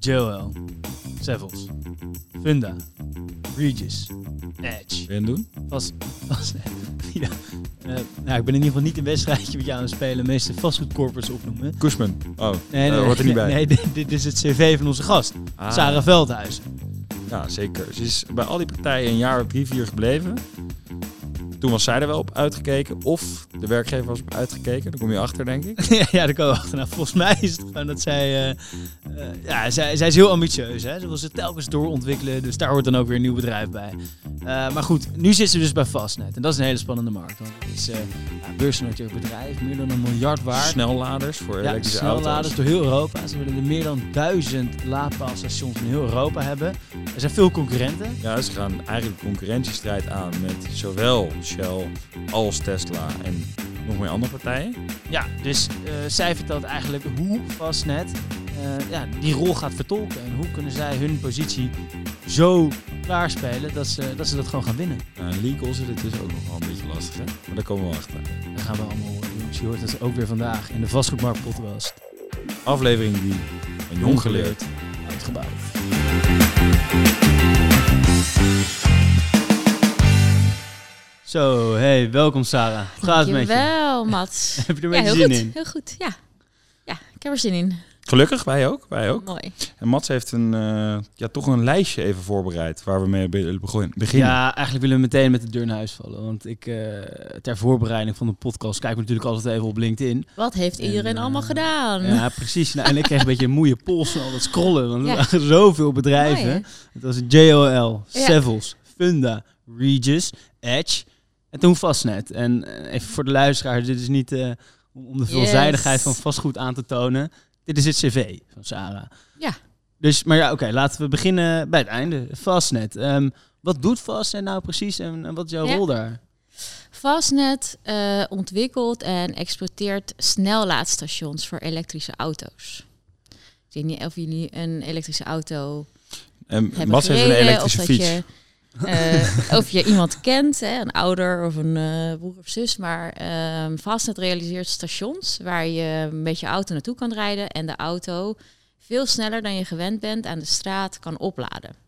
Joel, Sevels, Funda, Regis, Edge. Wil je doen? Vast, vast, ja. Eh, nou, ik ben in ieder geval niet een wedstrijdje met jou aan het spelen. Meeste fastfoodcorporates opnoemen. Koesman. Oh, Nee, hoort er niet bij. Nee, dit, dit is het cv van onze gast, Ah. Sarah Veldhuis. Ja, zeker. Ze is bij al die partijen een jaar of drie, vier gebleven. Toen was zij er wel op uitgekeken. Of de werkgever was op uitgekeken. Daar kom je achter, denk ik. ja, daar komen we achter. Volgens mij is het gewoon dat zij... eh, eh, ja, zij, zij is heel ambitieus. Hè? Ze wil ze telkens doorontwikkelen. Dus daar hoort dan ook weer een nieuw bedrijf bij. Eh, maar goed, nu zit ze dus bij Fastnet. En dat is een hele spannende markt. Want het is eh ja, beursgenoteerd bedrijf. Meer dan een miljard waard. Snelladers voor Ja, elektrische snelladers auto's. door heel Europa. Ze willen er meer dan duizend laadpaalstations in heel Europa hebben. Er zijn veel concurrenten. Ja, ze gaan eigenlijk concurrentiestrijd aan met zowel Shell als Tesla en nog meer andere partijen. Ja, dus eh, zij vertelt eigenlijk hoe Fastnet eh, ja, die rol gaat vertolken. En hoe kunnen zij hun positie zo klaarspelen dat ze, dat ze dat gewoon gaan winnen. Nou, legal zit het dus ook nog wel een beetje lastig, hè? Maar daar komen we achter. Dat gaan we allemaal horen. jongens. Je hoort het ook weer vandaag in de Vastgoedmarkt podcast. Aflevering die een jong geleerd. Uitgebouwd. Zo, hey, welkom Sarah. Hoe gaat het met je? Dankjewel, Mats. Heb je er ja, een beetje zin goed. in? Heel goed, ja. Ja, ik heb er zin in. Gelukkig, wij ook. Wij ook. Mooi. En Mats heeft een, eh, ja, toch een lijstje even voorbereid waar we mee beginnen. Ja, eigenlijk willen we meteen met de deur naar huis vallen. Want ik, eh, ter voorbereiding van de podcast, kijk ik natuurlijk altijd even op LinkedIn. Wat heeft En, iedereen eh, allemaal gedaan? Ja, precies. Nou, en ik kreeg een beetje een moeie pols van al dat scrollen. Want er Ja. waren zoveel bedrijven. Mooi, het was JOL, Ja. Sevels, Funda, Regis, Edge en toen Fastnet. En eh, even voor de luisteraar, dit is niet eh, om de veelzijdigheid Yes. van vastgoed aan te tonen. Dit is het cv van Sarah. Ja. Dus, maar ja, oké, laten we beginnen bij het einde. Fastnet. Ehm, wat doet Fastnet nou precies en, en wat is jouw Ja. rol daar? Fastnet eh, ontwikkelt en exploiteert snellaadstations voor elektrische auto's. Ik weet niet of jullie een elektrische auto En hebben heeft een elektrische fiets. Je, of je iemand kent, hè, een ouder of een eh, broer of zus. Maar ehm Fastnet realiseert stations waar je met je auto naartoe kan rijden en de auto veel sneller dan je gewend bent aan de straat kan opladen.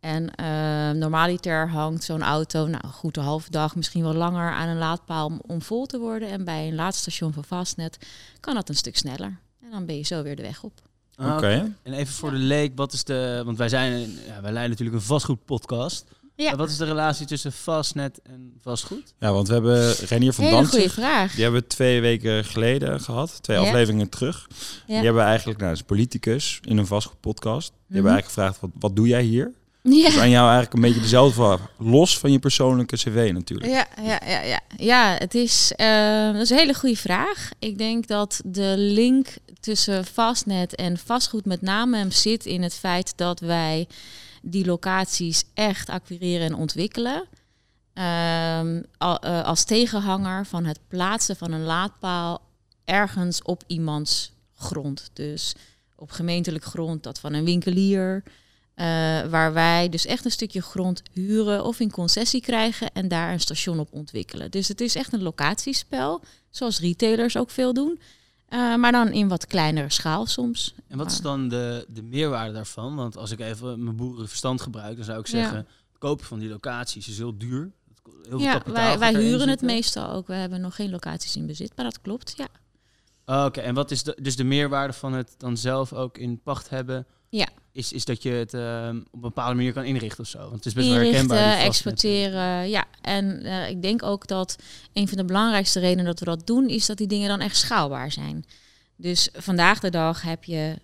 En eh, normaliter hangt zo'n auto nou, goed de halve dag, misschien wel langer aan een laadpaal om, om vol te worden. En bij een laadstation van Fastnet kan dat een stuk sneller. En dan ben je zo weer de weg op. Ah, Oké. En even voor de leek, wat is de... Want wij zijn, ja, wij leiden natuurlijk een vastgoedpodcast. Ja. Wat is de relatie tussen vastnet en vastgoed? Ja, want we hebben Renier van Hele goede vraag. Die hebben we twee weken geleden gehad. Twee Ja. afleveringen terug. Ja. Die hebben eigenlijk, nou, dat is politicus in een vastgoedpodcast. Die hebben Mhm. eigenlijk gevraagd, wat, wat doe jij hier? Ja. Dus aan jou eigenlijk een beetje dezelfde vraag. Los van je persoonlijke cv natuurlijk. Ja, ja, ja, ja. ja het is, eh, dat is een hele goede vraag. Ik denk dat de link tussen Fastnet en vastgoed met name zit in het feit dat wij die locaties echt acquireren en ontwikkelen. Ehm, eh, als tegenhanger van het plaatsen van een laadpaal ergens op iemands grond. Dus op gemeentelijk grond, dat van een winkelier. Eh, waar wij dus echt een stukje grond huren of in concessie krijgen en daar een station op ontwikkelen. Dus het is echt een locatiespel, zoals retailers ook veel doen. Eh, maar dan in wat kleinere schaal soms. En wat is dan de, de meerwaarde daarvan? Want als ik even mijn boerenverstand gebruik, dan zou ik Ja. zeggen... het kopen van die locaties is heel duur. Heel veel Ja, wij, wij huren het meestal ook. We hebben nog geen locaties in bezit, maar dat klopt, ja. Oh, Oké, en wat is de, dus de meerwaarde van het dan zelf ook in pacht hebben? Ja. Is, is dat je het ehm, op een bepaalde manier kan inrichten of zo? Want het is best wel herkenbaar. Exploiteren, ja. En eh, ik denk ook dat een van de belangrijkste redenen dat we dat doen, is dat die dingen dan echt schaalbaar zijn. Dus vandaag de dag heb je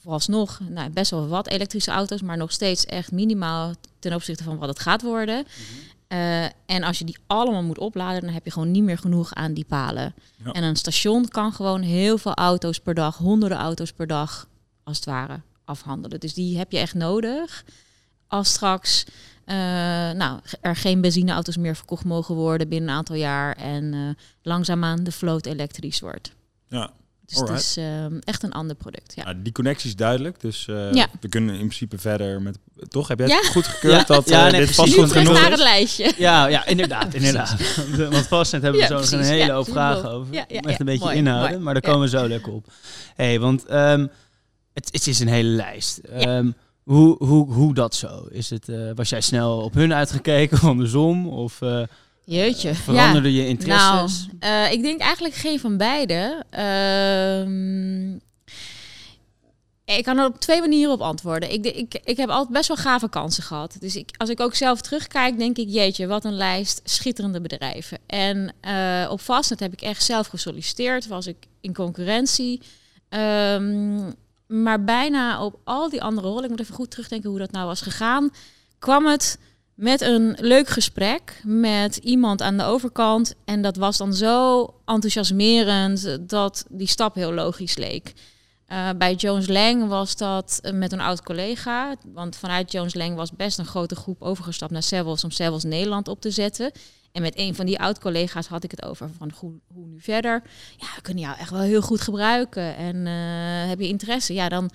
vooralsnog nou, best wel wat elektrische auto's, maar nog steeds echt minimaal ten opzichte van wat het gaat worden. Mhm. Eh, en als je die allemaal moet opladen, dan heb je gewoon niet meer genoeg aan die palen. Ja. En een station kan gewoon heel veel auto's per dag, honderden auto's per dag, als het ware, afhandelen. Dus die heb je echt nodig. Als straks eh, nou, er geen benzineauto's meer verkocht mogen worden binnen een aantal jaar en eh, langzaamaan de vloot elektrisch wordt. Ja. Dus het is ehm, echt een ander product. Ja. Nou, die connectie is duidelijk, dus eh, Ja. we kunnen in principe verder met... Toch? Heb jij Ja. het goed gekeurd Ja. dat Ja, eh, nee, dit precies. vast Nu goed terug genoeg naar het lijstje. Ja, ja, inderdaad, inderdaad. Want vastnet hebben we Ja, zo nog een hele Ja, hoop vragen over. Ja, ja, om echt ja. een beetje Mooi, inhouden, mooi. maar daar Ja. komen we zo lekker op. hey, want ehm, het, het is een hele lijst. Ehm, hoe, hoe, hoe dat zo? Is het, eh, was jij snel op hun uitgekeken andersom? Of eh, Jeetje. veranderde je Nou, interesses? eh, ik denk eigenlijk geen van beide. Ehm, ik kan er op twee manieren op antwoorden. Ik, ik, ik heb altijd best wel gave kansen gehad. Dus ik, als ik ook zelf terugkijk, denk ik, jeetje, wat een lijst schitterende bedrijven. En eh, op Fastnet heb ik echt zelf gesolliciteerd, was ik in concurrentie. Ehm, maar bijna op al die andere rollen, ik moet even goed terugdenken hoe dat nou was gegaan, kwam het met een leuk gesprek met iemand aan de overkant. En dat was dan zo enthousiasmerend dat die stap heel logisch leek. Eh, bij Jones Lang was dat eh, met een oud collega. Want vanuit Jones Lang was best een grote groep overgestapt naar Sevels om Sevels Nederland op te zetten. En met een van die oud-collega's had ik het over van hoe, hoe nu verder. Ja, we kunnen jou echt wel heel goed gebruiken. En eh, heb je interesse? Ja, dan,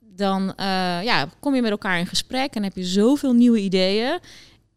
dan ja, kom je met elkaar in gesprek en heb je zoveel nieuwe ideeën.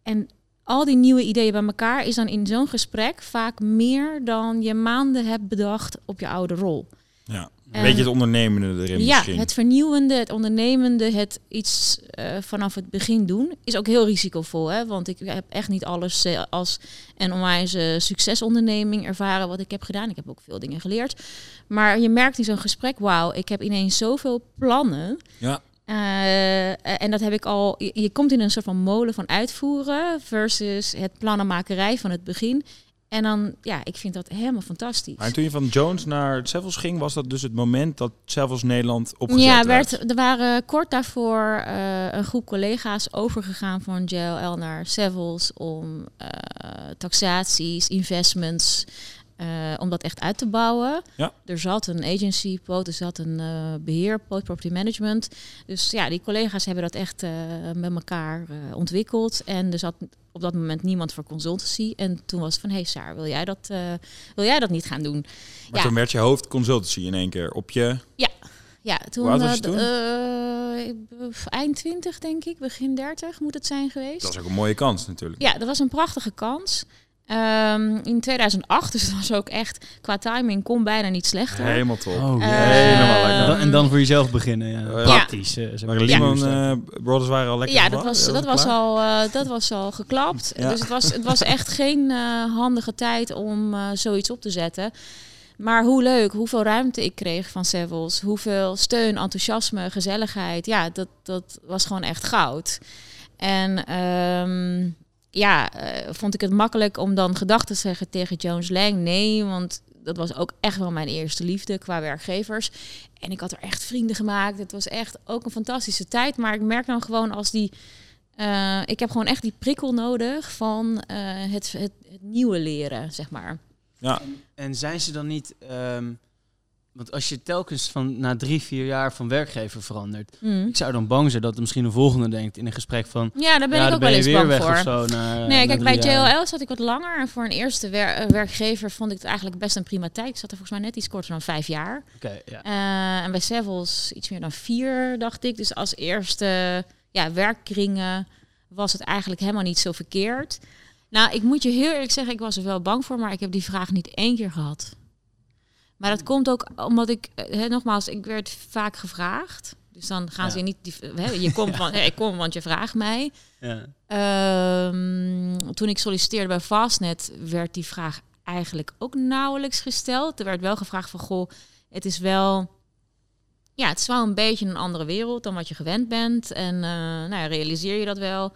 En al die nieuwe ideeën bij elkaar is dan in zo'n gesprek vaak meer dan je maanden hebt bedacht op je oude rol. Ja. Een En- beetje het ondernemende erin Ja, misschien. het vernieuwende, het ondernemende, het iets eh, vanaf het begin doen, is ook heel risicovol. Hè? Want ik heb echt niet alles eh, als een onwijze succesonderneming ervaren wat ik heb gedaan. Ik heb ook veel dingen geleerd. Maar je merkt in zo'n gesprek, wauw, ik heb ineens zoveel plannen. Ja. Eh, en dat heb ik al. Je, je komt in een soort van molen van uitvoeren versus het plannenmakerij van het begin. En dan, ja, ik vind dat helemaal fantastisch. Maar toen je van Jones naar Sevels ging, was dat dus het moment dat Sevels Nederland opgezet Ja, werd? werd, er waren kort daarvoor eh, een groep collega's overgegaan van JLL naar Sevels om eh, taxaties, investments, eh, om dat echt uit te bouwen. Ja. Er zat een agency, Poot, er zat een eh, beheer, Poot Property Management. Dus ja, die collega's hebben dat echt eh, met elkaar ontwikkeld. En er zat op dat moment niemand voor consultancy. En toen was het van, hey Saar, wil jij dat, wil jij dat niet gaan doen? Maar Ja. toen werd je hoofd consultancy in één keer op je... Ja, toen, was eh, toen? ik- eind 20 denk ik, begin 30 moet het zijn geweest. Dat is ook een mooie kans natuurlijk. Ja, dat was een prachtige kans. Ehm, in 2008, dus dat was ook echt qua timing kon bijna niet slechter. Helemaal top. Oh, Eh, helemaal lekker. en, dan, en dan voor jezelf beginnen. Ja. Ja. Praktisch. eh, zeg Maar maar. Lehman Ja. eh, Brothers waren al lekker ja, dat was, Ja, dat, was al, eh, dat was al geklapt. Ja. Dus het was, het was echt geen eh, handige tijd om eh, zoiets op te zetten. Maar hoe leuk, hoeveel ruimte ik kreeg van Sevels. Hoeveel steun, enthousiasme, gezelligheid. Ja, dat, dat was gewoon echt goud. En ehm, ja, eh, vond ik het makkelijk om dan gedachten te zeggen tegen Jones Lang? Nee, want dat was ook echt wel mijn eerste liefde qua werkgevers. En ik had er echt vrienden gemaakt. Het was echt ook een fantastische tijd. Maar ik merk dan gewoon als die... eh, ik heb gewoon echt die prikkel nodig van eh, het, het, het nieuwe leren, zeg maar. Ja, En zijn ze dan niet... ehm, want als je telkens van na drie, vier jaar van werkgever verandert... Mm. Ik zou dan bang zijn dat misschien een volgende denkt in een gesprek van... Ja, daar ben ja, ik ook ben wel eens weer bang weg voor. of zo. Na, Nee, na kijk, bij jaar. JLL zat ik wat langer. En voor een eerste wer- eh, werkgever vond ik het eigenlijk best een prima tijd. Ik zat er volgens mij net iets korter dan vijf jaar. Oké, ja. Eh, en bij Sevels iets meer dan vier, dacht ik. Dus als eerste ja, werkkringen was het eigenlijk helemaal niet zo verkeerd. Nou, ik moet je heel eerlijk zeggen, ik was er wel bang voor, maar ik heb die vraag niet één keer gehad. Maar dat komt ook omdat ik, eh, nogmaals, ik werd vaak gevraagd. Dus dan gaan Ja. ze je niet, die, je komt van, ik kom want je vraagt mij. ja. Ehm, toen ik solliciteerde bij Fastnet, werd die vraag eigenlijk ook nauwelijks gesteld. Er werd wel gevraagd van, goh, het is wel, ja, het is wel een beetje een andere wereld dan wat je gewend bent. En eh, nou ja, realiseer je dat wel.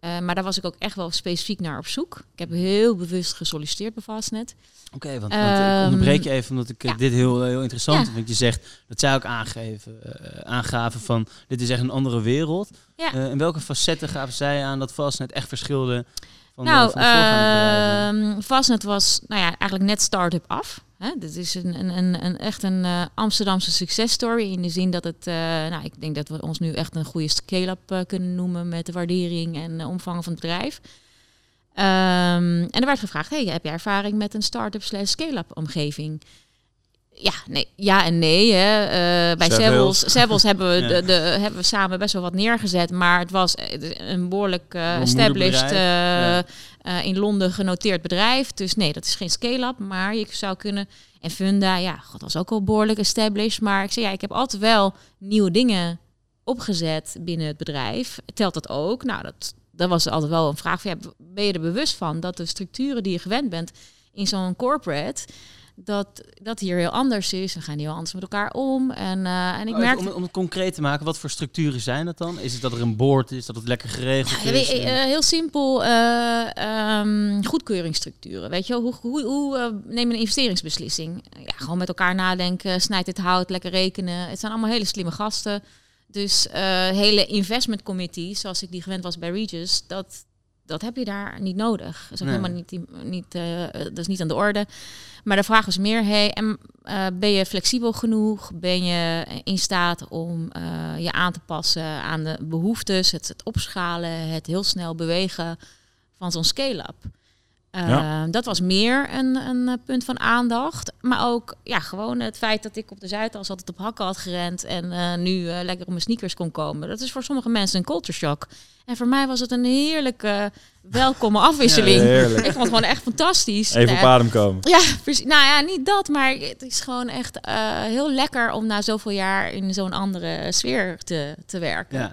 Eh, maar daar was ik ook echt wel specifiek naar op zoek. Ik heb heel bewust gesolliciteerd bij Fastnet. Oké, want, want ik Ehm, onderbreek je even omdat ik eh, ja. dit heel, heel interessant Ja. vind. Want je zegt, dat zij ook aangeven, eh, aangaven van, dit is echt een andere wereld. Ja. Eh, in welke facetten gaven zij aan dat Fastnet echt verschilde van, de, nou, van de ehm, Fastnet was nou ja, eigenlijk net start-up af. Hè? Dit is een, een, een, een, echt een eh, Amsterdamse success story. In de zin dat het, eh, nou, ik denk dat we ons nu echt een goede scale-up eh, kunnen noemen met de waardering en eh, omvang van het bedrijf. Ehm, en er werd gevraagd, hey, heb jij ervaring met een start-up slash scale-up omgeving? Ja, nee, ja en nee. Hè. Eh, bij Sevels. Hebben, we Ja. de, de, hebben we samen best wel wat neergezet. Maar het was eh, een behoorlijk eh, established ja. in Londen genoteerd bedrijf. Dus nee, dat is geen scale-up. Maar je zou kunnen... En Funda, ja, god, dat was ook al behoorlijk established. Maar ik zei, ja, ik heb altijd wel nieuwe dingen opgezet binnen het bedrijf. Telt dat ook? Nou, dat, dat was altijd wel een vraag van, ja, ben je er bewust van dat de structuren die je gewend bent in zo'n corporate, dat, dat hier heel anders is. We gaan heel anders met elkaar om. En, eh, en ik Oh, merk... om, om het concreet te maken, wat voor structuren zijn dat dan? Is het dat er een board is, dat het lekker geregeld Ja, is? eh, heel simpel, ehm, goedkeuringsstructuren. Weet je hoe, hoe, hoe eh, neem je een investeringsbeslissing? Ja, gewoon met elkaar nadenken, snijd dit hout, lekker rekenen. Het zijn allemaal hele slimme gasten. Dus hele investment committees, zoals ik die gewend was bij Regis, dat, dat heb je daar niet nodig. Dat is Nee. helemaal niet, niet, eh, dat is niet aan de orde. Maar de vraag was meer, hey, en, eh, ben je flexibel genoeg? Ben je in staat om eh, je aan te passen aan de behoeftes, het, het opschalen, het heel snel bewegen van zo'n scale-up? Eh, Ja. Dat was meer een, een eh, punt van aandacht. Maar ook ja, gewoon het feit dat ik op de Zuidas altijd op hakken had gerend en eh, nu eh, lekker op mijn sneakers kon komen. Dat is voor sommige mensen een culture shock. En voor mij was het een heerlijke, welkome afwisseling. Ik vond het gewoon echt fantastisch. Even Nou op adem komen. ja, precies. Nou ja, niet dat, maar het is gewoon echt heel lekker om na zoveel jaar in zo'n andere sfeer te, te werken. Ja.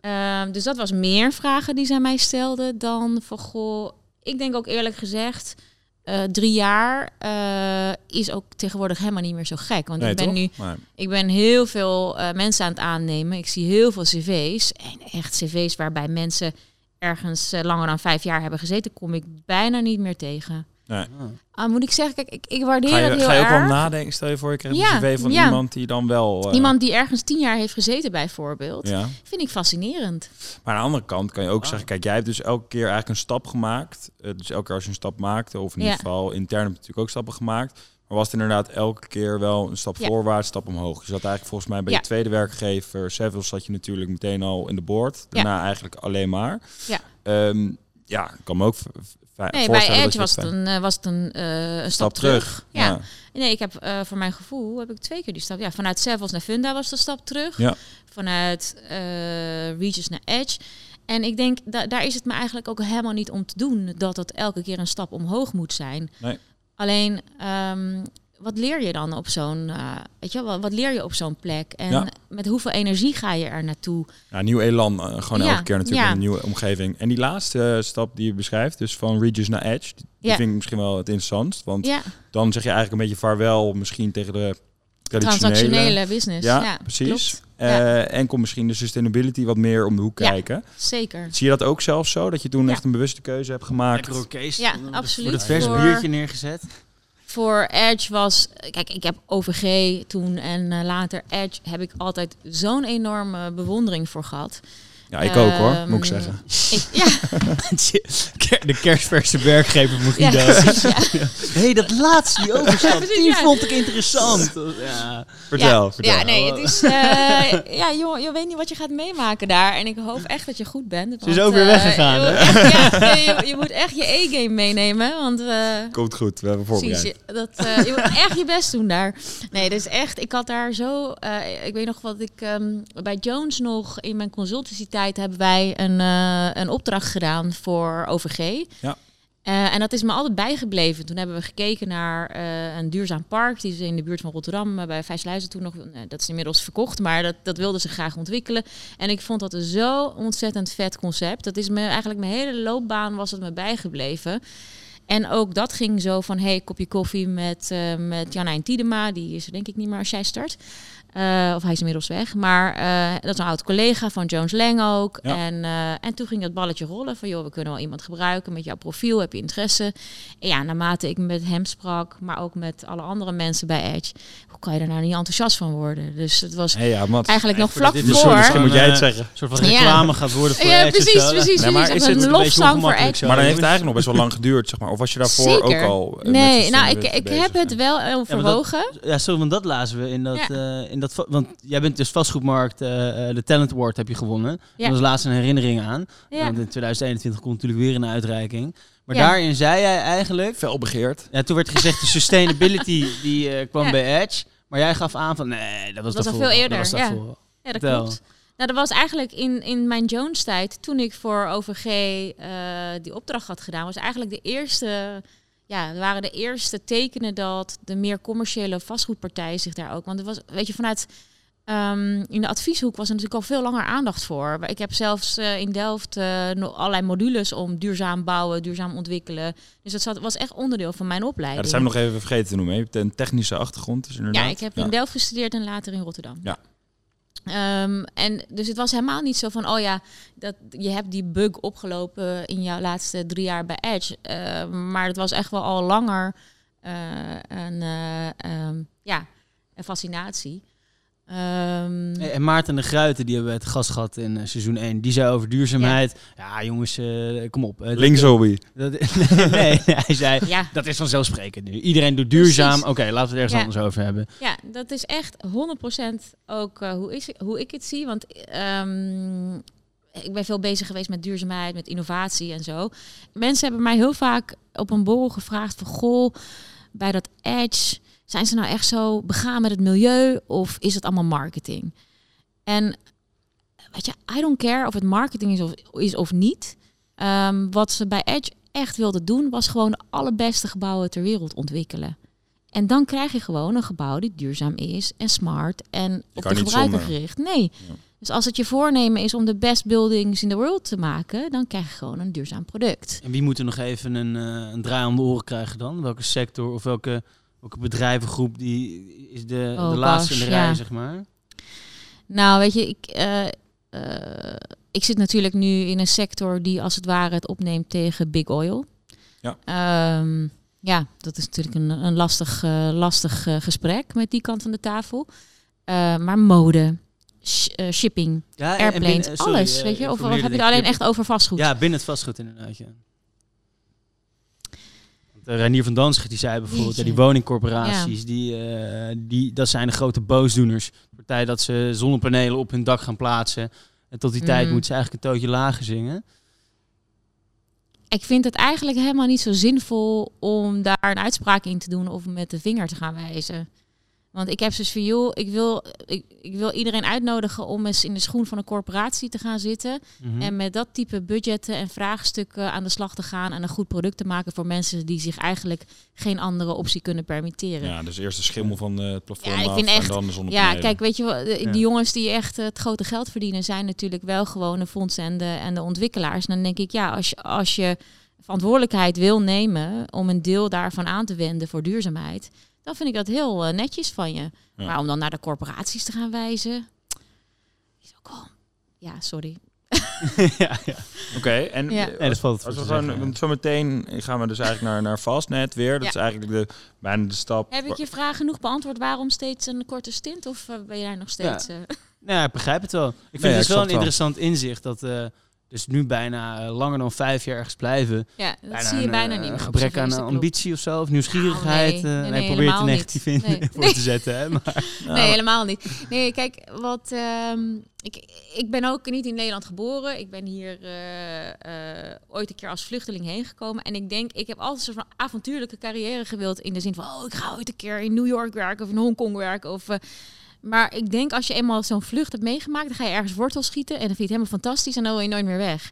Ehm, dus dat was meer vragen die zij mij stelden dan van goh. Ik denk ook eerlijk gezegd, eh, drie jaar eh, is ook tegenwoordig helemaal niet meer zo gek. Want Nee, ik ben toch? nu ik ben heel veel eh, mensen aan het aannemen. Ik zie heel veel cv's. En echt cv's waarbij mensen ergens langer dan vijf jaar hebben gezeten, kom ik bijna niet meer tegen. Ah. Ah, moet ik zeggen, kijk, ik, ik waardeer Ga je, het heel ga je ook wel nadenken? Stel je voor, je krijgt Ja, een cv van ja. iemand die dan wel... eh, Iemand die ergens tien jaar heeft gezeten, bijvoorbeeld, Ja. vind ik fascinerend. Maar aan de andere kant kan je ook Ah. zeggen, kijk, jij hebt dus elke keer eigenlijk een stap gemaakt. Eh, dus elke keer als je een stap maakte, of in ieder geval intern heb je natuurlijk ook stappen gemaakt. Maar was het inderdaad elke keer wel een stap voorwaarts, stap omhoog. Je zat eigenlijk volgens mij bij je tweede werkgever, Seville, zat je natuurlijk meteen al in de board. Ja. Daarna eigenlijk alleen maar. Ja. Ehm, ja, ik kan me ook Nee, bij dat Edge je was het dat een, eh, was het een, eh, een stap, stap terug. terug. Ja. Ja. Nee, ik heb eh, voor mijn gevoel heb ik twee keer die stap. Ja, vanuit Sevels naar Funda was de stap terug. Ja. Vanuit eh Regis naar Edge. En ik denk, da daar is het me eigenlijk ook helemaal niet om te doen dat het elke keer een stap omhoog moet zijn. Nee. Alleen, ehm, wat leer je dan op zo'n, eh, weet je, wel, wat, wat leer je op zo'n plek? En Ja. met hoeveel energie ga je er naartoe? Ja, nieuw elan, eh, gewoon Ja, elke keer natuurlijk ja. in een nieuwe omgeving. En die laatste eh, stap die je beschrijft, dus van Regis naar Edge, die vind ik misschien wel het interessantst. Want Ja, dan zeg je eigenlijk een beetje vaarwel misschien tegen de traditionele... transactionele business. Ja, Ja, precies. klopt. En komt misschien de sustainability wat meer om de hoek Ja. kijken. Zeker. Zie je dat ook zelf zo? Dat je toen Ja. echt een bewuste keuze hebt gemaakt? Lekker. Ja, Voor absoluut. het vers Voor- biertje neergezet. Voor Edge was, kijk, ik heb OVG toen en eh, later Edge heb ik altijd zo'n enorme bewondering voor gehad. Ja, ik ook hoor, moet ik Ehm, zeggen. Ik, ja, De kerstverse werkgever ja, Guido. precies, ja. Hé, hey, dat laatste, die overstap, die ja. vond ik interessant. Ja. Vertel, ja, vertel. Ja, nee, het is, eh, ja, joh, je weet niet wat je gaat meemaken daar. En ik hoop echt dat je goed bent. Ze is ook weer eh, weggegaan, je hè? moet echt- nee, je, je moet echt je E-game meenemen, want... eh, Komt goed, we hebben voorbereid. je, dat, eh, je moet echt je best doen daar. Nee, dus echt, ik had daar zo... eh, ik weet nog wat ik ehm, bij Jones nog... In mijn consultancytijd hebben wij een, eh, een opdracht gedaan voor OVG. Ja. Eh, en dat is me altijd bijgebleven. Toen hebben we gekeken naar eh, een duurzaam park. Die is in de buurt van Rotterdam, bij Vijsluizen toen nog. dat is inmiddels verkocht, maar dat, dat wilden ze graag ontwikkelen. En ik vond dat een zo ontzettend vet concept. Dat is me eigenlijk mijn hele loopbaan was het me bijgebleven. En ook dat ging zo van, hey, kopje koffie met, met Janijn Tiedema. Die is er denk ik niet meer als jij start. Eh, of hij is inmiddels weg. Maar eh, dat is een oud collega van Jones Lang ook. Ja. En, eh, en toen ging dat balletje rollen van, joh, we kunnen wel iemand gebruiken met jouw profiel. Heb je interesse? En ja, naarmate ik met hem sprak, maar ook met alle andere mensen bij Edge. Hoe kan je er nou niet enthousiast van worden? Dus het was Hey, ja, Mats. eigenlijk nog vlak dit is voor... zo- misschien moet jij het Eh, zeggen. Een soort van Ja. reclame gaat worden voor Ja, precies, zo. precies, Nee, maar precies. is Echt het een lofzang voor zo? Maar dan heeft het eigenlijk nog best wel lang geduurd, zeg maar. Of was je daarvoor Zeker. ook al... eh, Nee, met nou, ik, ik heb het wel overwogen. Ja, sorry, want dat lazen we in dat, eh, in dat... Want jij bent dus vastgoedmarkt, eh, eh, de Talent Award heb je gewonnen. Ja. Dat was laatst een herinnering aan. Ja. Want in 2021 komt natuurlijk weer een uitreiking. Maar Ja. daarin zei jij eigenlijk... Fel begeerd. Ja, toen werd gezegd de sustainability die eh, kwam Ja. bij Edge. Maar jij gaf aan van nee, dat was, Dat was al veel eerder, Dat was ja. Ja, dat klopt. Nou, dat was eigenlijk in, in mijn Jones-tijd, toen ik voor OVG eh, die opdracht had gedaan, was eigenlijk de eerste, ja, er waren de eerste tekenen dat de meer commerciële vastgoedpartijen zich daar ook, want er was, weet je, vanuit ehm, in de advieshoek was er natuurlijk al veel langer aandacht voor. Ik heb zelfs eh, in Delft uh, allerlei modules om duurzaam bouwen, duurzaam ontwikkelen. Dus dat zat, was echt onderdeel van mijn opleiding. Ja, dat zijn we nog even vergeten te noemen. Je hebt een technische achtergrond, dus inderdaad. Ja, ik heb in Delft gestudeerd en later in Rotterdam. Ja. Um, en dus het was helemaal niet zo van, oh ja, dat je hebt die bug opgelopen in jouw laatste drie jaar bij Edge. Uh, maar het was echt wel al langer uh, een, um, ja, een fascinatie. Um, en Maarten de Gruiten, die hebben we het gast gehad in uh, seizoen 1. Die zei over duurzaamheid. Ja, ja jongens, uh, kom op. Uh, Linkshobby. nee, nee, hij zei, ja. dat is vanzelfsprekend nu. Iedereen doet duurzaam. Oké, okay, laten we het ergens ja. anders over hebben. Ja, dat is echt 100% ook hoe, is, hoe ik het zie. Want um, ik ben veel bezig geweest met duurzaamheid, met innovatie en zo. Mensen hebben mij heel vaak op een borrel gevraagd van... Goh, bij dat Edge zijn ze nou echt zo begaan met het milieu of is het allemaal marketing? En weet je, I don't care of het marketing is of, is of niet. Um, wat ze bij Edge echt wilden doen, was gewoon de allerbeste gebouwen ter wereld ontwikkelen. En dan krijg je gewoon een gebouw die duurzaam is en smart en op de gebruiker gericht. Nee. Ja. Dus als het je voornemen is om de best buildings in the world te maken, dan krijg je gewoon een duurzaam product. En wie moet er nog even een, uh, een draai om de oren krijgen dan? Welke sector of welke ook een bedrijvengroep die is de, oh, de laatste gosh, in de rij, ja. zeg maar. Nou, weet je, ik, uh, uh, ik zit natuurlijk nu in een sector die als het ware het opneemt tegen big oil. Ja, um, ja dat is natuurlijk een, een lastig, uh, lastig gesprek met die kant van de tafel. maar mode, sh shipping, ja, airplanes, binnen- sorry, alles, eh, weet je? Of, heb je het alleen echt over vastgoed? Ja, binnen het vastgoed inderdaad, ja. Eh, Reinier van Danzig die zei bijvoorbeeld, ja, die woningcorporaties, die, eh, die, dat zijn de grote boosdoeners. Partij dat ze zonnepanelen op hun dak gaan plaatsen. En tot die tijd Mhm. moeten ze eigenlijk een tootje lager zingen. Ik vind het eigenlijk helemaal niet zo zinvol om daar een uitspraak in te doen of met de vinger te gaan wijzen. Want ik heb dus van, joh, ik wil, ik, ik wil iedereen uitnodigen om eens in de schoen van een corporatie te gaan zitten. Mhm. En met dat type budgetten en vraagstukken aan de slag te gaan en een goed product te maken voor mensen die zich eigenlijk geen andere optie kunnen permitteren. ja, dus eerst de schimmel van eh, het plafond Ja, ik af vind en echt- dan de zonnepanelen. Ja, kijk, weet je wel, de- Ja. die jongens die echt eh, het grote geld verdienen, zijn natuurlijk wel gewoon de fondsen en de, en de ontwikkelaars. En dan denk ik, ja, als je, als je verantwoordelijkheid wil nemen om een deel daarvan aan te wenden voor duurzaamheid, dan vind ik dat heel eh, netjes van je. Ja. Maar om dan naar de corporaties te gaan wijzen, is ook wel. Ja, sorry. ja, ja. Oké, en Ja. eh, Nee, dat valt als we want zometeen gaan we dus eigenlijk naar, naar Fastnet weer. Dat Ja. is eigenlijk de, bijna de stap. Heb ik je vraag genoeg beantwoord waarom steeds een korte stint? Of eh, ben je daar nog steeds? eh, Nou, ja, ik begrijp het wel. Ik vind Nee, het dus wel een interessant inzicht dat eh dus nu bijna eh, langer dan vijf jaar ergens blijven. ja, dat Bijna zie je een, bijna eh, niet meer. gebrek aan ambitie of zo, of nieuwsgierigheid. Nou, nee. eh, Nee, hij nee, probeert er helemaal negatief in niet. Nee. voor te zetten. Hè? Maar, Nee, helemaal niet. Nee, kijk, wat, ehm, ik, ik ben ook niet in Nederland geboren. Ik ben hier eh, eh, ooit een keer als vluchteling heen gekomen. En ik denk, ik heb altijd een soort van avontuurlijke carrière gewild. In de zin van, oh, ik ga ooit een keer in New York werken of in Hongkong werken. Of, eh, maar ik denk, als je eenmaal zo'n vlucht hebt meegemaakt, dan ga je ergens wortel schieten. En dan vind je het helemaal fantastisch en dan wil je nooit meer weg.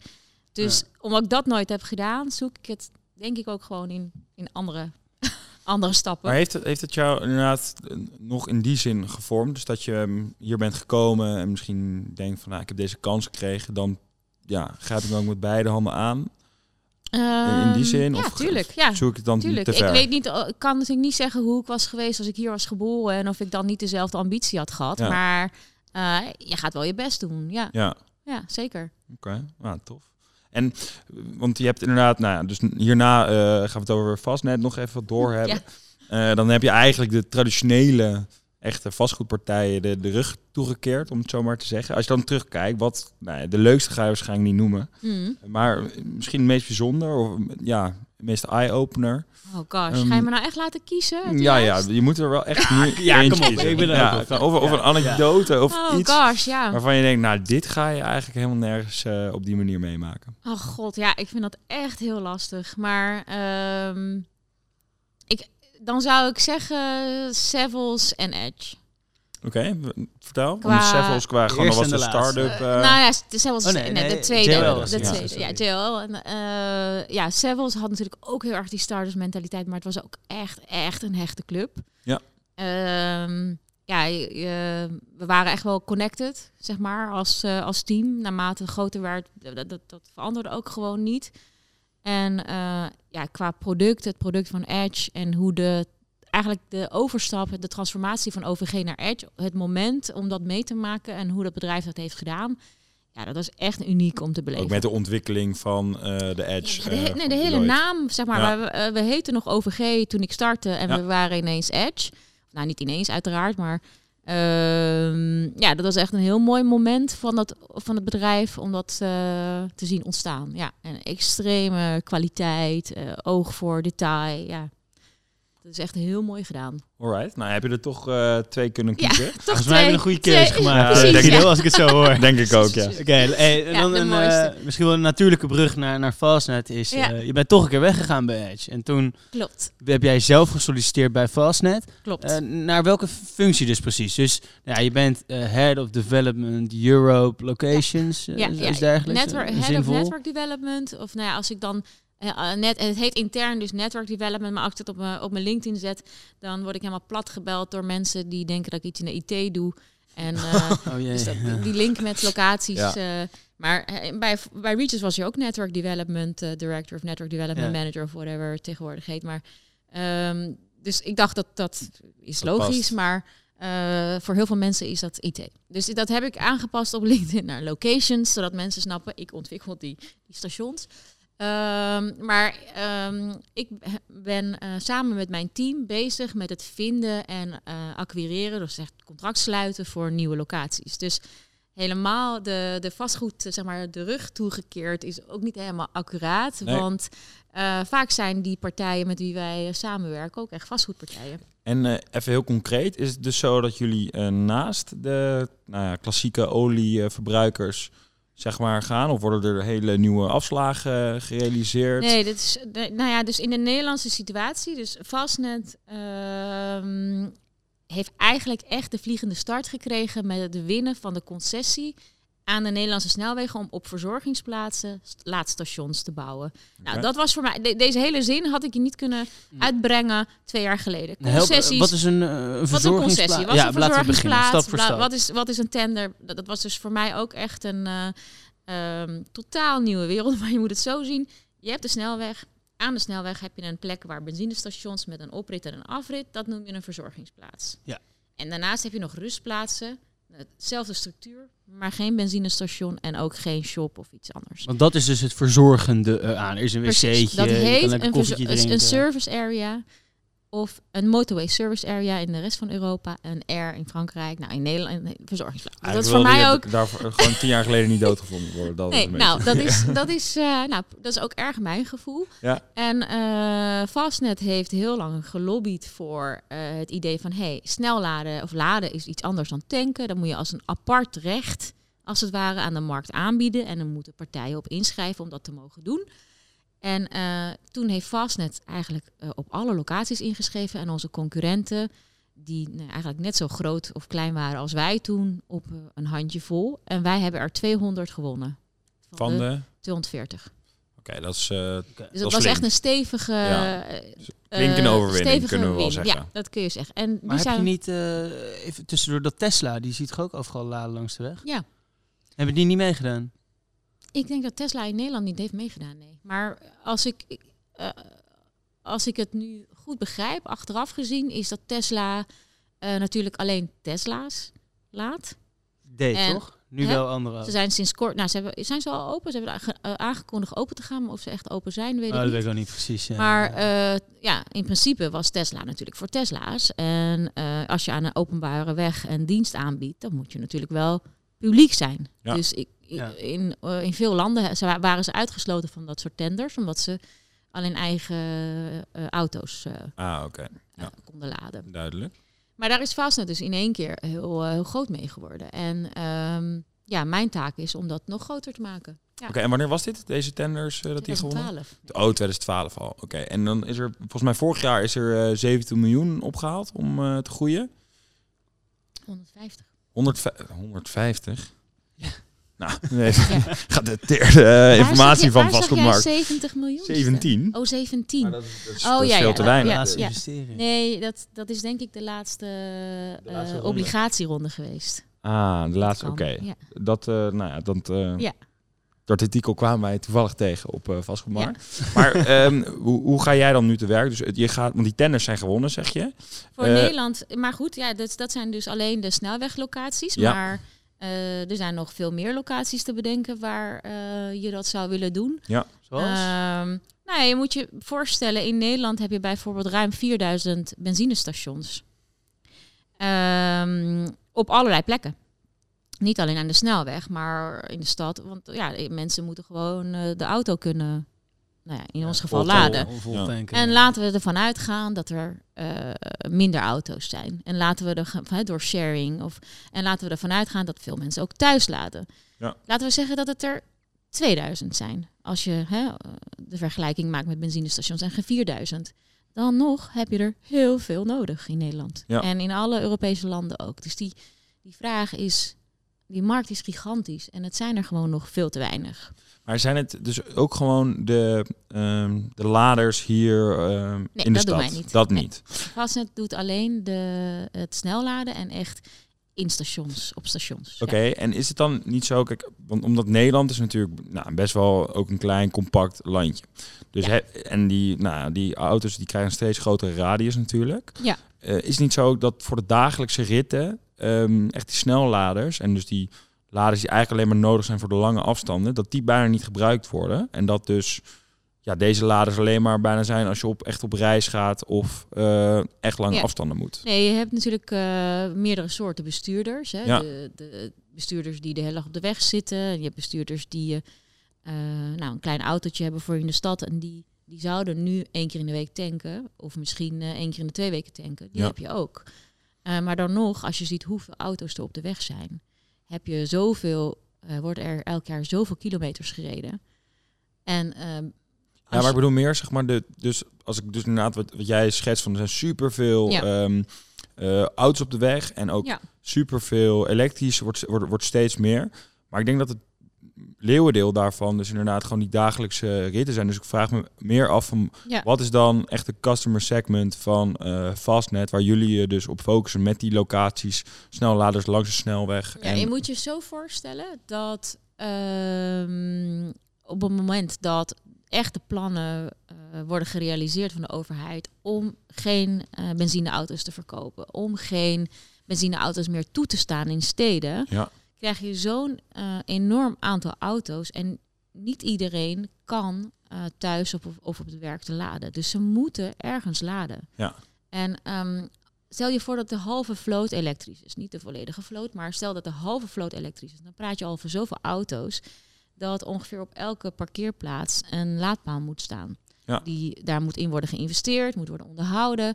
Dus omdat ik dat nooit heb gedaan, zoek ik het, denk ik, ook gewoon in, in andere, andere stappen. Maar heeft het, heeft het jou inderdaad nog in die zin gevormd? Dus dat je mm, hier bent gekomen en misschien denkt van, nou, ik heb deze kans gekregen. Dan ja, gaat het ook met beide handen aan. In, in die Ehm, zin? Ja, of tuurlijk. Ja, zoek ik het dan Tuurlijk, te ver? ik weet niet, ik kan natuurlijk niet zeggen hoe ik was geweest als ik hier was geboren en of ik dan niet dezelfde ambitie had gehad. Ja. Maar eh, je gaat wel je best doen. Ja, Ja, ja zeker. oké. Nou, tof. En, eh, want je hebt inderdaad, nou ja, dus hierna eh, gaan we het over Fastnet nog even wat door hebben. Eh, dan heb je eigenlijk de traditionele, echte vastgoedpartijen de, de rug toegekeerd, om het zo maar te zeggen. Als je dan terugkijkt, wat, nou ja, de leukste ga je waarschijnlijk niet noemen. Hmm. Maar misschien het meest bijzonder, of ja, het meest eye-opener. Oh gosh, Ehm, ga je me nou echt laten kiezen? Ja, ja, je moet er wel echt nu Ja, eentje kom op, kiezen. ik ben er ja, ook. Of, of Ja. een anekdote of Oh iets gosh, ja. waarvan je denkt, nou, dit ga je eigenlijk helemaal nergens eh, op die manier meemaken. Oh god, ja, ik vind dat echt heel lastig. Maar ehm, ik, dan zou ik zeggen Savills en Edge. Oké, vertel. Qua, Sevels qua gewoon was de start-up. Uh... nou ja, Sevels oh, nee, nee, de tweede. JL, de tweede, ja, JL. En, uh, ja, Sevels had natuurlijk ook heel erg die starters mentaliteit, maar het was ook echt, echt een hechte club. Ja. Um, ja, we waren echt wel connected, zeg maar, als, uh, als team. Naarmate het groter werd, dat, dat, dat veranderde ook gewoon niet. En uh, ja, qua product, het product van Edge en hoe de eigenlijk de overstap, de transformatie van OVG naar Edge, het moment om dat mee te maken en hoe dat bedrijf dat heeft gedaan. Ja, dat was echt uniek om te beleven. Ook met de ontwikkeling van uh, de Edge. Ja, de, nee, de hele naam, zeg maar. We, we heten nog OVG toen ik startte en we waren ineens Edge. Nou, niet ineens uiteraard, maar ja, dat was echt een heel mooi moment van, dat, van het bedrijf om dat uh, te zien ontstaan. Ja, en extreme kwaliteit, uh, oog voor detail. Ja, dat is echt heel mooi gedaan. Alright, nou heb je er toch uh, twee kunnen kiezen. Ja, Volgens mij hebben we een goede keuze gemaakt. Ja, precies, ja. als ik het zo hoor. denk ik ook, ja. Oké, okay, hey, dan een, uh, misschien wel een natuurlijke brug naar, naar Fastnet is... Uh, je bent toch een keer weggegaan bij Edge. En toen Klopt. heb jij zelf gesolliciteerd bij Fastnet. Klopt. naar welke functie dus precies? Dus ja, je bent Head of Development Europe Locations, ja. ja, is dergelijks. Network, head of Network Development. Of nou ja, als ik dan uh, net, het heet intern dus network development, maar als ik het op mijn, op mijn LinkedIn zet, dan word ik helemaal plat gebeld door mensen die denken dat ik iets in de IT doe. En uh, oh, jee, dus dat, die link met locaties. Ja. Uh, maar bij, bij Reaches was je ook network development director of network development ja. manager of whatever het tegenwoordig heet. Maar um, dus ik dacht dat dat is dat logisch, past. maar voor heel veel mensen is dat IT. Dus dat heb ik aangepast op LinkedIn naar locations, zodat mensen snappen, ik ontwikkel die, die stations. Um, maar um, ik ben uh, samen met mijn team bezig met het vinden en uh, acquireren, dus echt contract sluiten voor nieuwe locaties. Dus helemaal de, de vastgoed, zeg maar, de rug toegekeerd is ook niet helemaal accuraat. Nee. Want uh, vaak zijn die partijen met wie wij samenwerken ook echt vastgoedpartijen. En uh, even heel concreet, is het dus zo dat jullie uh, naast de nou ja, klassieke olieverbruikers zeg maar, gaan? Of worden er hele nieuwe afslagen gerealiseerd? Nee, dit is, nou ja, dus in de Nederlandse situatie, dus Fastnet uh, heeft eigenlijk echt de vliegende start gekregen met het winnen van de concessie aan de Nederlandse snelwegen om op verzorgingsplaatsen laadstations te bouwen. Nou, dat was voor mij. deze hele zin had ik je niet kunnen uitbrengen twee jaar geleden. Concessies. wat is een, uh, een Wat een concessie? Wat ja, een verzorgingsplaats? Stap voor stap. Wat is wat is een tender? Dat, dat was dus voor mij ook echt een uh, um, totaal nieuwe wereld. Maar je moet het zo zien. Je hebt de snelweg. Aan de snelweg heb je een plek waar benzinestations met een oprit en een afrit. Dat noem je een verzorgingsplaats. Ja. En daarnaast heb je nog rustplaatsen Hetzelfde structuur, maar geen benzinestation en ook geen shop of iets anders. Want dat is dus het verzorgende uh, aan. Er is een wc'tje, dat heet een, een service area of een motorway service area in de rest van Europa, een air in Frankrijk, nou in Nederland, een verzorgingsplaats. dat is voor mij ook. Daar gewoon tien jaar geleden niet doodgevonden worden. Dat nee, nou dat is dat is uh, nou dat is ook erg mijn gevoel. Ja. En uh, Fastnet heeft heel lang gelobbyd voor uh, het idee van hey, snel laden of laden is iets anders dan tanken. Dan moet je als een apart recht als het ware aan de markt aanbieden en dan moeten partijen op inschrijven om dat te mogen doen. En uh, toen heeft Fastnet eigenlijk uh, op alle locaties ingeschreven en onze concurrenten, die nou, eigenlijk net zo groot of klein waren als wij toen, op uh, een handje vol. En wij hebben er 200 gewonnen. Van, van de, 240. Oké, okay, dat is. dus dat, dat was echt een stevige. Ja. Klinkende overwinning, kunnen we wel zeggen. Ja, dat kun je zeggen. En maar die heb zijn... je niet, even tussendoor, dat Tesla, die ziet toch ook overal laden langs de weg? Ja. Hebben die niet meegedaan? Ik denk dat Tesla in Nederland niet heeft meegedaan, nee. Maar als ik, uh, als ik het nu goed begrijp, achteraf gezien, is dat Tesla uh, natuurlijk alleen Tesla's laat. Deed toch? Nu hè? wel andere. Ze zijn sinds kort, nou, ze hebben, zijn ze al open? Ze hebben uh, aangekondigd open te gaan, maar of ze echt open zijn, weet oh, ik dat niet. weet ik niet precies. Ja. Maar ja, in principe was Tesla natuurlijk voor Tesla's. En als je aan een openbare weg een dienst aanbiedt, dan moet je natuurlijk wel publiek zijn. Ja. Dus ik, ja. in, uh, in veel landen ze, waren ze uitgesloten van dat soort tenders, omdat ze alleen eigen uh, auto's uh, ah, okay. ja. konden laden. Duidelijk. Maar daar is Fastnet dus in één keer heel, heel groot mee geworden. En um, ja, mijn taak is om dat nog groter te maken. Ja. Oké, en wanneer was dit, deze tenders, dat 2012. die gewonnen? Oh, 2012 al. Oké, en dan is er, volgens mij vorig jaar is er 17 miljoen opgehaald om te groeien. 150. 150? Ja. Nou, nee, gedateerde uh, informatie van vastgoedmarkt. 70 miljoen. 17? Oh, 17. dat is, dat is, oh, ja, veel te weinig. Ja, Nee, dat, dat is denk ik de laatste, de laatste uh, obligatieronde geweest. Ah, de laatste, oké. Okay. Dat, uh, nou ja, dat, uh, ja. dat artikel kwamen wij toevallig tegen op uh, vastgoedmarkt. Ja. Maar um, hoe, hoe ga jij dan nu te werk? Dus je gaat, want die tenders zijn gewonnen, zeg je? Voor Nederland, maar goed, ja, dat, dat zijn dus alleen de snelweglocaties. Ja. Maar uh, er zijn nog veel meer locaties te bedenken waar uh, je dat zou willen doen. Ja, zoals? Um, nou ja, je moet je voorstellen, in Nederland heb je bijvoorbeeld ruim 4000 benzinestations. Um, op allerlei plekken. Niet alleen aan de snelweg, maar in de stad. Want ja, mensen moeten gewoon uh, de auto kunnen nou ja, in ons geval laden. En laten we ervan uitgaan dat er uh, minder auto's zijn. En laten we er door sharing of en laten we ervan uitgaan dat veel mensen ook thuis laden. Ja. Laten we zeggen dat het er 2000 zijn. Als je hè, de vergelijking maakt met benzinestations en geen 4000. Dan nog heb je er heel veel nodig in Nederland. Ja. En in alle Europese landen ook. Dus die, die vraag is, die markt is gigantisch. En het zijn er gewoon nog veel te weinig. Maar zijn het dus ook gewoon de, um, de laders hier um, nee, in de dat stad? Niet. Dat nee. niet. Fastnet doet alleen de, het snelladen en echt in stations, op stations. Oké, ja. en is het dan niet zo, kijk, want omdat Nederland is natuurlijk nou, best wel ook een klein, compact landje. Dus Ja. he- en die, nou, die auto's die krijgen een steeds grotere radius natuurlijk. Ja. Eh, is het niet zo dat voor de dagelijkse ritten ehm, echt die snelladers en dus die laders die eigenlijk alleen maar nodig zijn voor de lange afstanden, dat die bijna niet gebruikt worden. En dat dus ja, deze laders alleen maar bijna zijn als je op, echt op reis gaat of eh, echt lange Ja. afstanden moet. Nee, je hebt natuurlijk eh, meerdere soorten bestuurders. Hè. Ja. De, de bestuurders die de hele dag op de weg zitten. Je hebt bestuurders die eh, nou, een klein autootje hebben voor in de stad. En die, die zouden nu één keer in de week tanken. Of misschien één keer in de twee weken tanken. Die Ja. heb je ook. Maar dan nog, als je ziet hoeveel auto's er op de weg zijn, heb je zoveel, eh worden er elk jaar zoveel kilometers gereden. En ehm, Ja, maar ik bedoel meer, zeg maar, de, dus als ik dus inderdaad wat, wat jij schetst van er zijn superveel Ja. eh, auto's op de weg en ook Ja. superveel elektrisch wordt, wordt, wordt steeds meer. Maar ik denk dat het leeuwendeel daarvan dus inderdaad gewoon die dagelijkse ritten zijn. Dus ik vraag me meer af van Ja. wat is dan echt de customer segment van eh Fastnet, waar jullie je dus op focussen met die locaties, snelladers langs de snelweg. Ja, en, je moet je zo voorstellen dat ehm, op het moment dat echte plannen eh, worden gerealiseerd van de overheid om geen eh, benzineauto's te verkopen, om geen benzineauto's meer toe te staan in steden, Ja. Krijg je zo'n eh, enorm aantal auto's en niet iedereen kan eh, thuis op, of op het werk te laden. Dus ze moeten ergens laden. Ja. En ehm, stel je voor dat de halve vloot elektrisch is. Niet de volledige vloot, maar stel dat de halve vloot elektrisch is. Dan praat je al over zoveel auto's dat ongeveer op elke parkeerplaats een laadpaal moet staan. Ja. Die, daar moet in worden geïnvesteerd, moet worden onderhouden.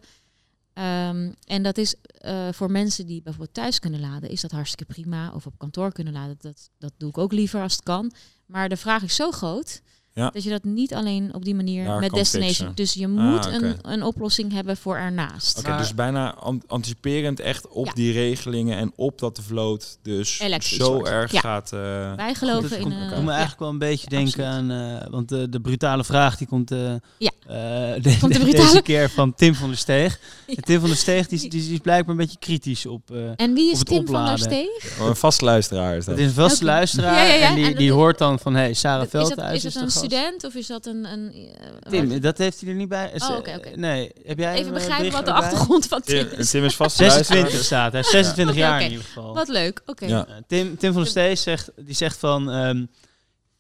Ehm, en dat is eh, voor mensen die bijvoorbeeld thuis kunnen laden, is dat hartstikke prima. Of op kantoor kunnen laden, dat, dat doe ik ook liever als het kan. Maar de vraag is zo groot Ja. dat je dat niet alleen op die manier Daar met destination. fixen. Dus je Ah, moet oké. een, een oplossing hebben voor ernaast. Oké, dus bijna an- anticiperend echt op Ja. die regelingen en op dat de vloot dus Elektrisch zo wordt. erg Ja. gaat. eh, Wij geloven in komt, een. doet me ja. eigenlijk wel een beetje denken aan... eh, want de, de brutale vraag die komt, eh, Ja. eh, de- Komt de deze keer van Tim van der Steeg. En Tim van der Steeg die, is- die, is- die is blijkbaar een beetje kritisch op... eh, En wie is Tim van der. Steeg? een vast luisteraar is dat. het is een vaste Oké. luisteraar Ja, ja, ja. en die, die is- hoort dan van... Hey, Sarah Is dat, Veldhuis is is, dat gast. Student of is dat een. een eh, Tim, dat heeft hij er niet bij. Oh, oké. Nee, heb jij Even eh, begrijpen wat de achtergrond van Tim is. Tim is vast 26 staat, hij 26 Oké, jaar in ieder geval. Wat leuk, oké. Ja. Eh, Tim, Tim van der Stees zegt, die zegt van... ehm,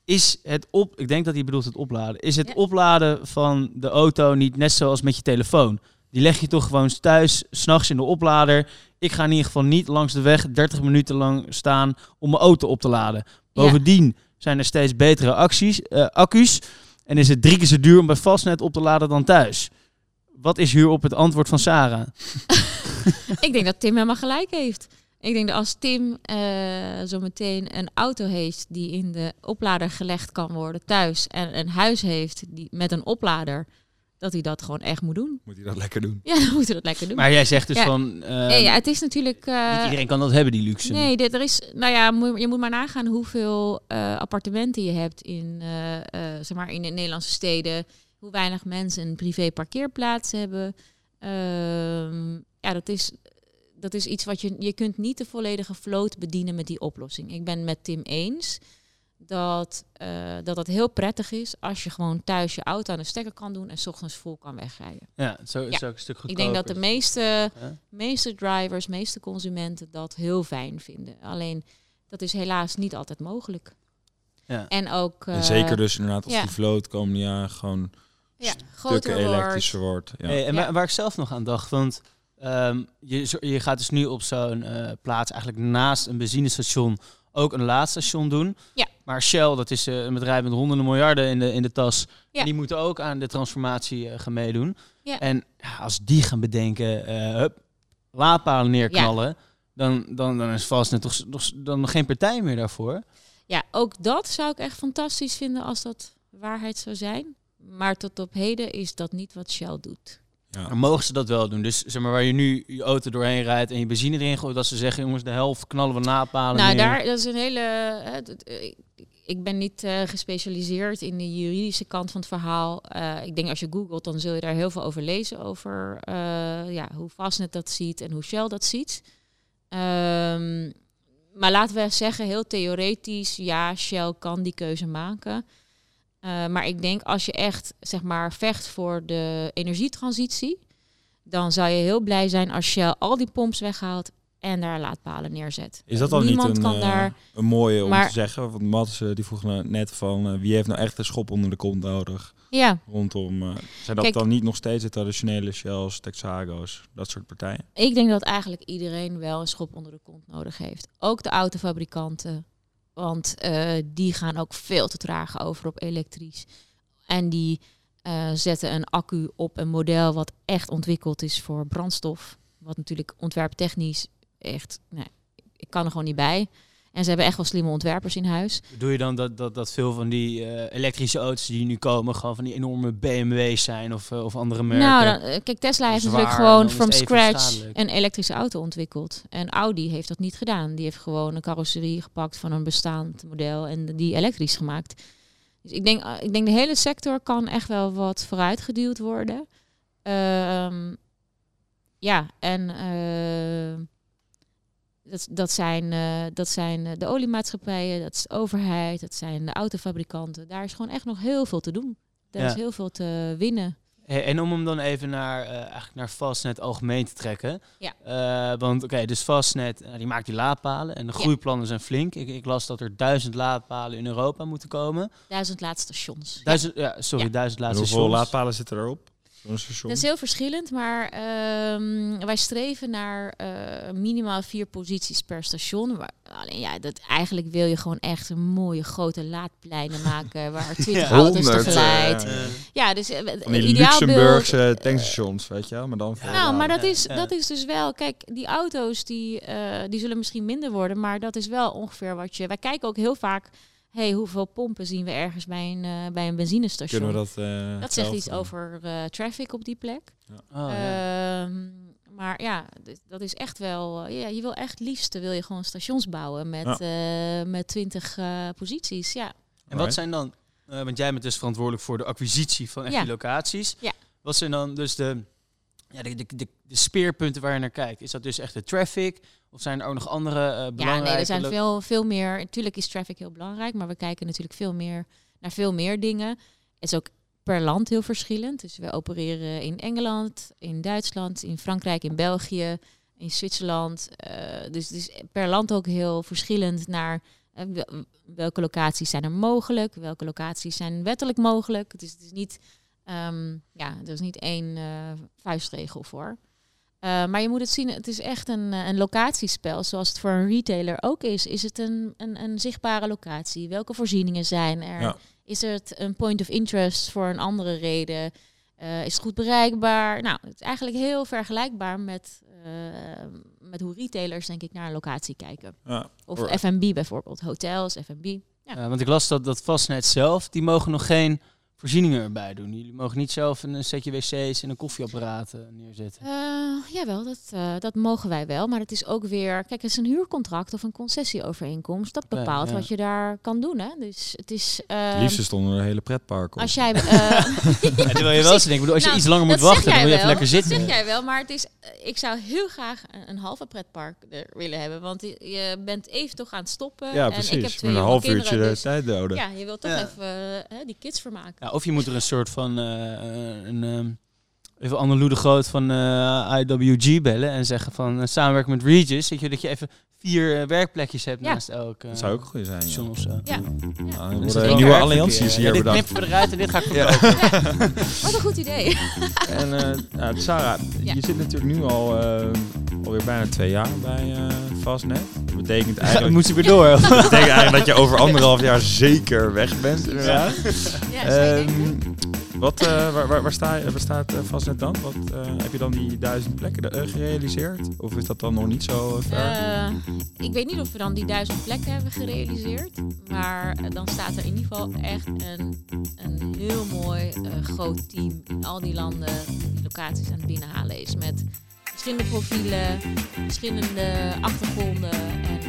is het op... Ik denk dat hij bedoelt het opladen. Is het Ja. opladen van de auto niet net zoals met je telefoon? Die leg je toch gewoon thuis, s'nachts in de oplader. Ik ga in ieder geval niet langs de weg 30 minuten lang staan om mijn auto op te laden. Bovendien zijn er steeds betere acties, eh, accu's. En is het drie keer zo duur om bij Fastnet op te laden dan thuis. Wat is hierop het antwoord van Sarah? Ik denk dat Tim helemaal gelijk heeft. Ik denk dat als Tim eh zo meteen een auto heeft die in de oplader gelegd kan worden thuis en een huis heeft die, met een oplader dat hij dat gewoon echt moet doen. Moet hij dat lekker doen? Ja, dan moet hij dat lekker doen. Maar jij zegt dus Ja. van... eh, Nee, ja, het is natuurlijk... eh, niet iedereen kan dat hebben, die luxe. Nee, dit, er is, nou ja, moet- je moet maar nagaan hoeveel eh, appartementen je hebt in, eh, eh, zeg maar in de Nederlandse steden. Hoe weinig mensen een privé parkeerplaats hebben. Ehm, ja, dat is, dat is iets wat je, je kunt niet de volledige vloot bedienen met die oplossing. Ik ben met Tim eens dat, eh, dat het heel prettig is als je gewoon thuis je auto aan de stekker kan doen en 's ochtends vol kan wegrijden. Ja, zo is Ja. ook een stuk Ik goedkoper. denk dat de meeste meeste drivers, meeste consumenten dat heel fijn vinden. Alleen dat is helaas niet altijd mogelijk. Ja. En ook en eh, zeker dus inderdaad als ja. die vloot komende jaren gewoon ja, stukken elektrischer wordt. Ja. Hey, en Ja. waar, waar ik zelf nog aan dacht, want ehm, je, je gaat dus nu op zo'n eh, plaats eigenlijk naast een benzinestation ook een laadstation doen. Ja. Maar Shell, dat is eh, een bedrijf met honderden miljarden in de, in de tas. Ja. En die moeten ook aan de transformatie eh, gaan meedoen. Ja. En ja, als die gaan bedenken, eh hup, laadpalen neerknallen, dan, dan, dan is vast net toch, toch dan geen partij meer daarvoor. Ja, ook dat zou ik echt fantastisch vinden als dat waarheid zou zijn. Maar tot op heden is dat niet wat Shell doet. Ja. Dan mogen ze dat wel doen. Dus zeg maar waar je nu je auto doorheen rijdt en je benzine erin gooit, dat ze zeggen, jongens, de helft knallen we napalen nou, neer. daar dat is een hele. hè, dat- eh, ik- ben niet eh, gespecialiseerd in de juridische kant van het verhaal. Eh, ik denk als je googelt, dan zul je daar heel veel over lezen. Over eh, ja, hoe Fastnet dat ziet en hoe Shell dat ziet. Ehm, maar laten we zeggen, heel theoretisch, ja, Shell kan die keuze maken. Eh, maar ik denk als je echt zeg maar vecht voor de energietransitie, dan zou je heel blij zijn als Shell al die pomps weghaalt en daar laadpalen neerzet. Is dat dan Niemand niet een, kan eh, daar. een mooie om Maar- te zeggen? Want Mats eh, die vroeg nou net van wie heeft nou echt een schop onder de kont nodig Ja, rondom. zijn dat Kijk- dan niet nog steeds de traditionele Shells, Texago's, dat soort partijen? ik denk dat eigenlijk iedereen wel een schop onder de kont nodig heeft. Ook de autofabrikanten. Want eh, die gaan ook veel te traag over op elektrisch. En die eh, zetten een accu op een model wat echt ontwikkeld is voor brandstof. Wat natuurlijk ontwerptechnisch echt, nee, ik kan er gewoon niet bij. En ze hebben echt wel slimme ontwerpers in huis. Bedoel je dan dat, dat, dat veel van die eh, elektrische auto's die nu komen, gewoon van die enorme BMW's zijn of, eh, of andere merken? Nou, dan, eh, kijk, Tesla heeft Zwaar, natuurlijk gewoon from scratch schadelijk. een elektrische auto ontwikkeld. En Audi heeft dat niet gedaan. Die heeft gewoon een carrosserie gepakt van een bestaand model en die elektrisch gemaakt. Dus ik denk, ik denk de hele sector kan echt wel wat vooruitgeduwd worden. Ehm, ja, en dat, dat zijn, eh, dat zijn eh, de oliemaatschappijen, dat is de overheid, dat zijn de autofabrikanten. Daar is gewoon echt nog heel veel te doen. Daar Ja. is heel veel te winnen. Hey, en om hem dan even naar, eh, eigenlijk naar Fastnet algemeen te trekken. Ja. Eh, want oké, dus Fastnet, die maakt die laadpalen en de Ja. groeiplannen zijn flink. Ik, ik las dat er duizend laadpalen in Europa moeten komen. Duizend laadstations. Duizend, ja. sorry, Ja. duizend En laatste hoeveel laadpalen zitten erop? Zo'n station? Dat is heel verschillend, maar ehm, wij streven naar eh, minimaal vier posities per station. Maar, alleen ja, dat, eigenlijk wil je gewoon echt een mooie grote laadpleinen maken waar twintig Ja. auto's 100, tegelijk. eh, Eh, ja, dus ideaalbeeld. Luxemburgse tankstations, weet je wel? Maar dan Nou, maar dat is, ja. dat is dus wel, kijk, die auto's die, eh, die zullen misschien minder worden, maar dat is wel ongeveer wat je. Wij kijken ook heel vaak, hey, hoeveel pompen zien we ergens bij een, eh, bij een benzinestation? kunnen we dat... eh, dat zegt iets doen. over eh, traffic op die plek. oh, ja. Ehm, maar ja, dat is echt wel. ja, je wil echt liefst wil je gewoon stations bouwen met, eh, met 20 eh, posities. Ja. En wat zijn dan, want jij bent dus verantwoordelijk voor de acquisitie van echt Ja. die locaties. Ja. Wat zijn dan dus de, ja, de, de, de, de speerpunten waar je naar kijkt? Is dat dus echt de traffic? Of zijn er ook nog andere eh belangrijke... ja, nee, er zijn veel, veel meer. Natuurlijk is traffic heel belangrijk, maar we kijken natuurlijk veel meer naar veel meer dingen. Het is ook per land heel verschillend. Dus we opereren in Engeland, in Duitsland, in Frankrijk, in België, in Zwitserland. Eh, dus het is per land ook heel verschillend naar eh, wel- welke locaties zijn er mogelijk, welke locaties zijn wettelijk mogelijk. Is, het is niet, ehm, ja, er is niet één eh, vuistregel voor. Eh, maar je moet het zien, het is echt een, eh, een locatiespel, zoals het voor een retailer ook is. Is het een, een, een zichtbare locatie? Welke voorzieningen zijn er? Ja. Is het een point of interest voor een andere reden? Eh, is het goed bereikbaar? Nou, het is eigenlijk heel vergelijkbaar met, met hoe retailers, denk ik, naar een locatie kijken. Ja, Of F&B bijvoorbeeld, hotels, F&B. Ja. Ja, want ik las dat, dat Fastnet zelf, die mogen nog geen voorzieningen erbij doen. Jullie mogen niet zelf een setje wc's en een koffieapparaat uh, neerzetten. Uh, jawel, dat, uh, dat mogen wij wel. Maar het is ook weer... Kijk, het is een huurcontract of een concessieovereenkomst. Dat bepaalt ja, ja. wat je daar kan doen. Hè? Dus het is... Uh, liefst stonden er hele pretparken Als jij... ja, wil je wel eens denken. Als je nou, iets langer moet wachten, dan wil je even lekker zitten. Dat zeg jij wel, maar het is... ik zou heel graag een, een halve pretpark er willen hebben. Want je bent even toch aan het stoppen. Ja, precies. En ik heb twee Met een half uurtje de dus, tijd doden. Ja, je wilt toch even die kids vermaken. Of je moet er een soort van uh, een um, even Anneloe de Groot van uh, IWG bellen en zeggen van uh, samenwerken met Regis, dat je, dat je even vier werkplekjes hebt ja. naast elk. dat zou ook goed zijn. Ja. Of zo. Ja. ja. ja. worden nieuwe allianties hier ja, dit knippen we eruit en dit ga ik verkopen. Wat een goed idee. en Sarah, je zit natuurlijk nu al alweer bijna twee jaar bij Fastnet. Dat betekent eigenlijk... Moet je weer door. dat betekent eigenlijk dat je over anderhalf jaar zeker weg bent, inderdaad. Ja, um, wat, uh, waar, waar, waar, sta waar staat Fastnet dan? Wat, uh, heb je dan die duizend plekken gerealiseerd? Of is dat dan nog niet zo ver? ik weet niet of we dan die duizend plekken hebben gerealiseerd. Maar dan staat er in ieder geval echt een, een heel mooi groot team in al die landen die locaties aan het binnenhalen is. Met verschillende profielen, verschillende achtergronden en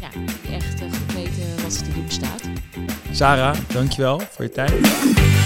ja, die echt goed weten wat ze te doen staat. Sarah, dankjewel voor je tijd.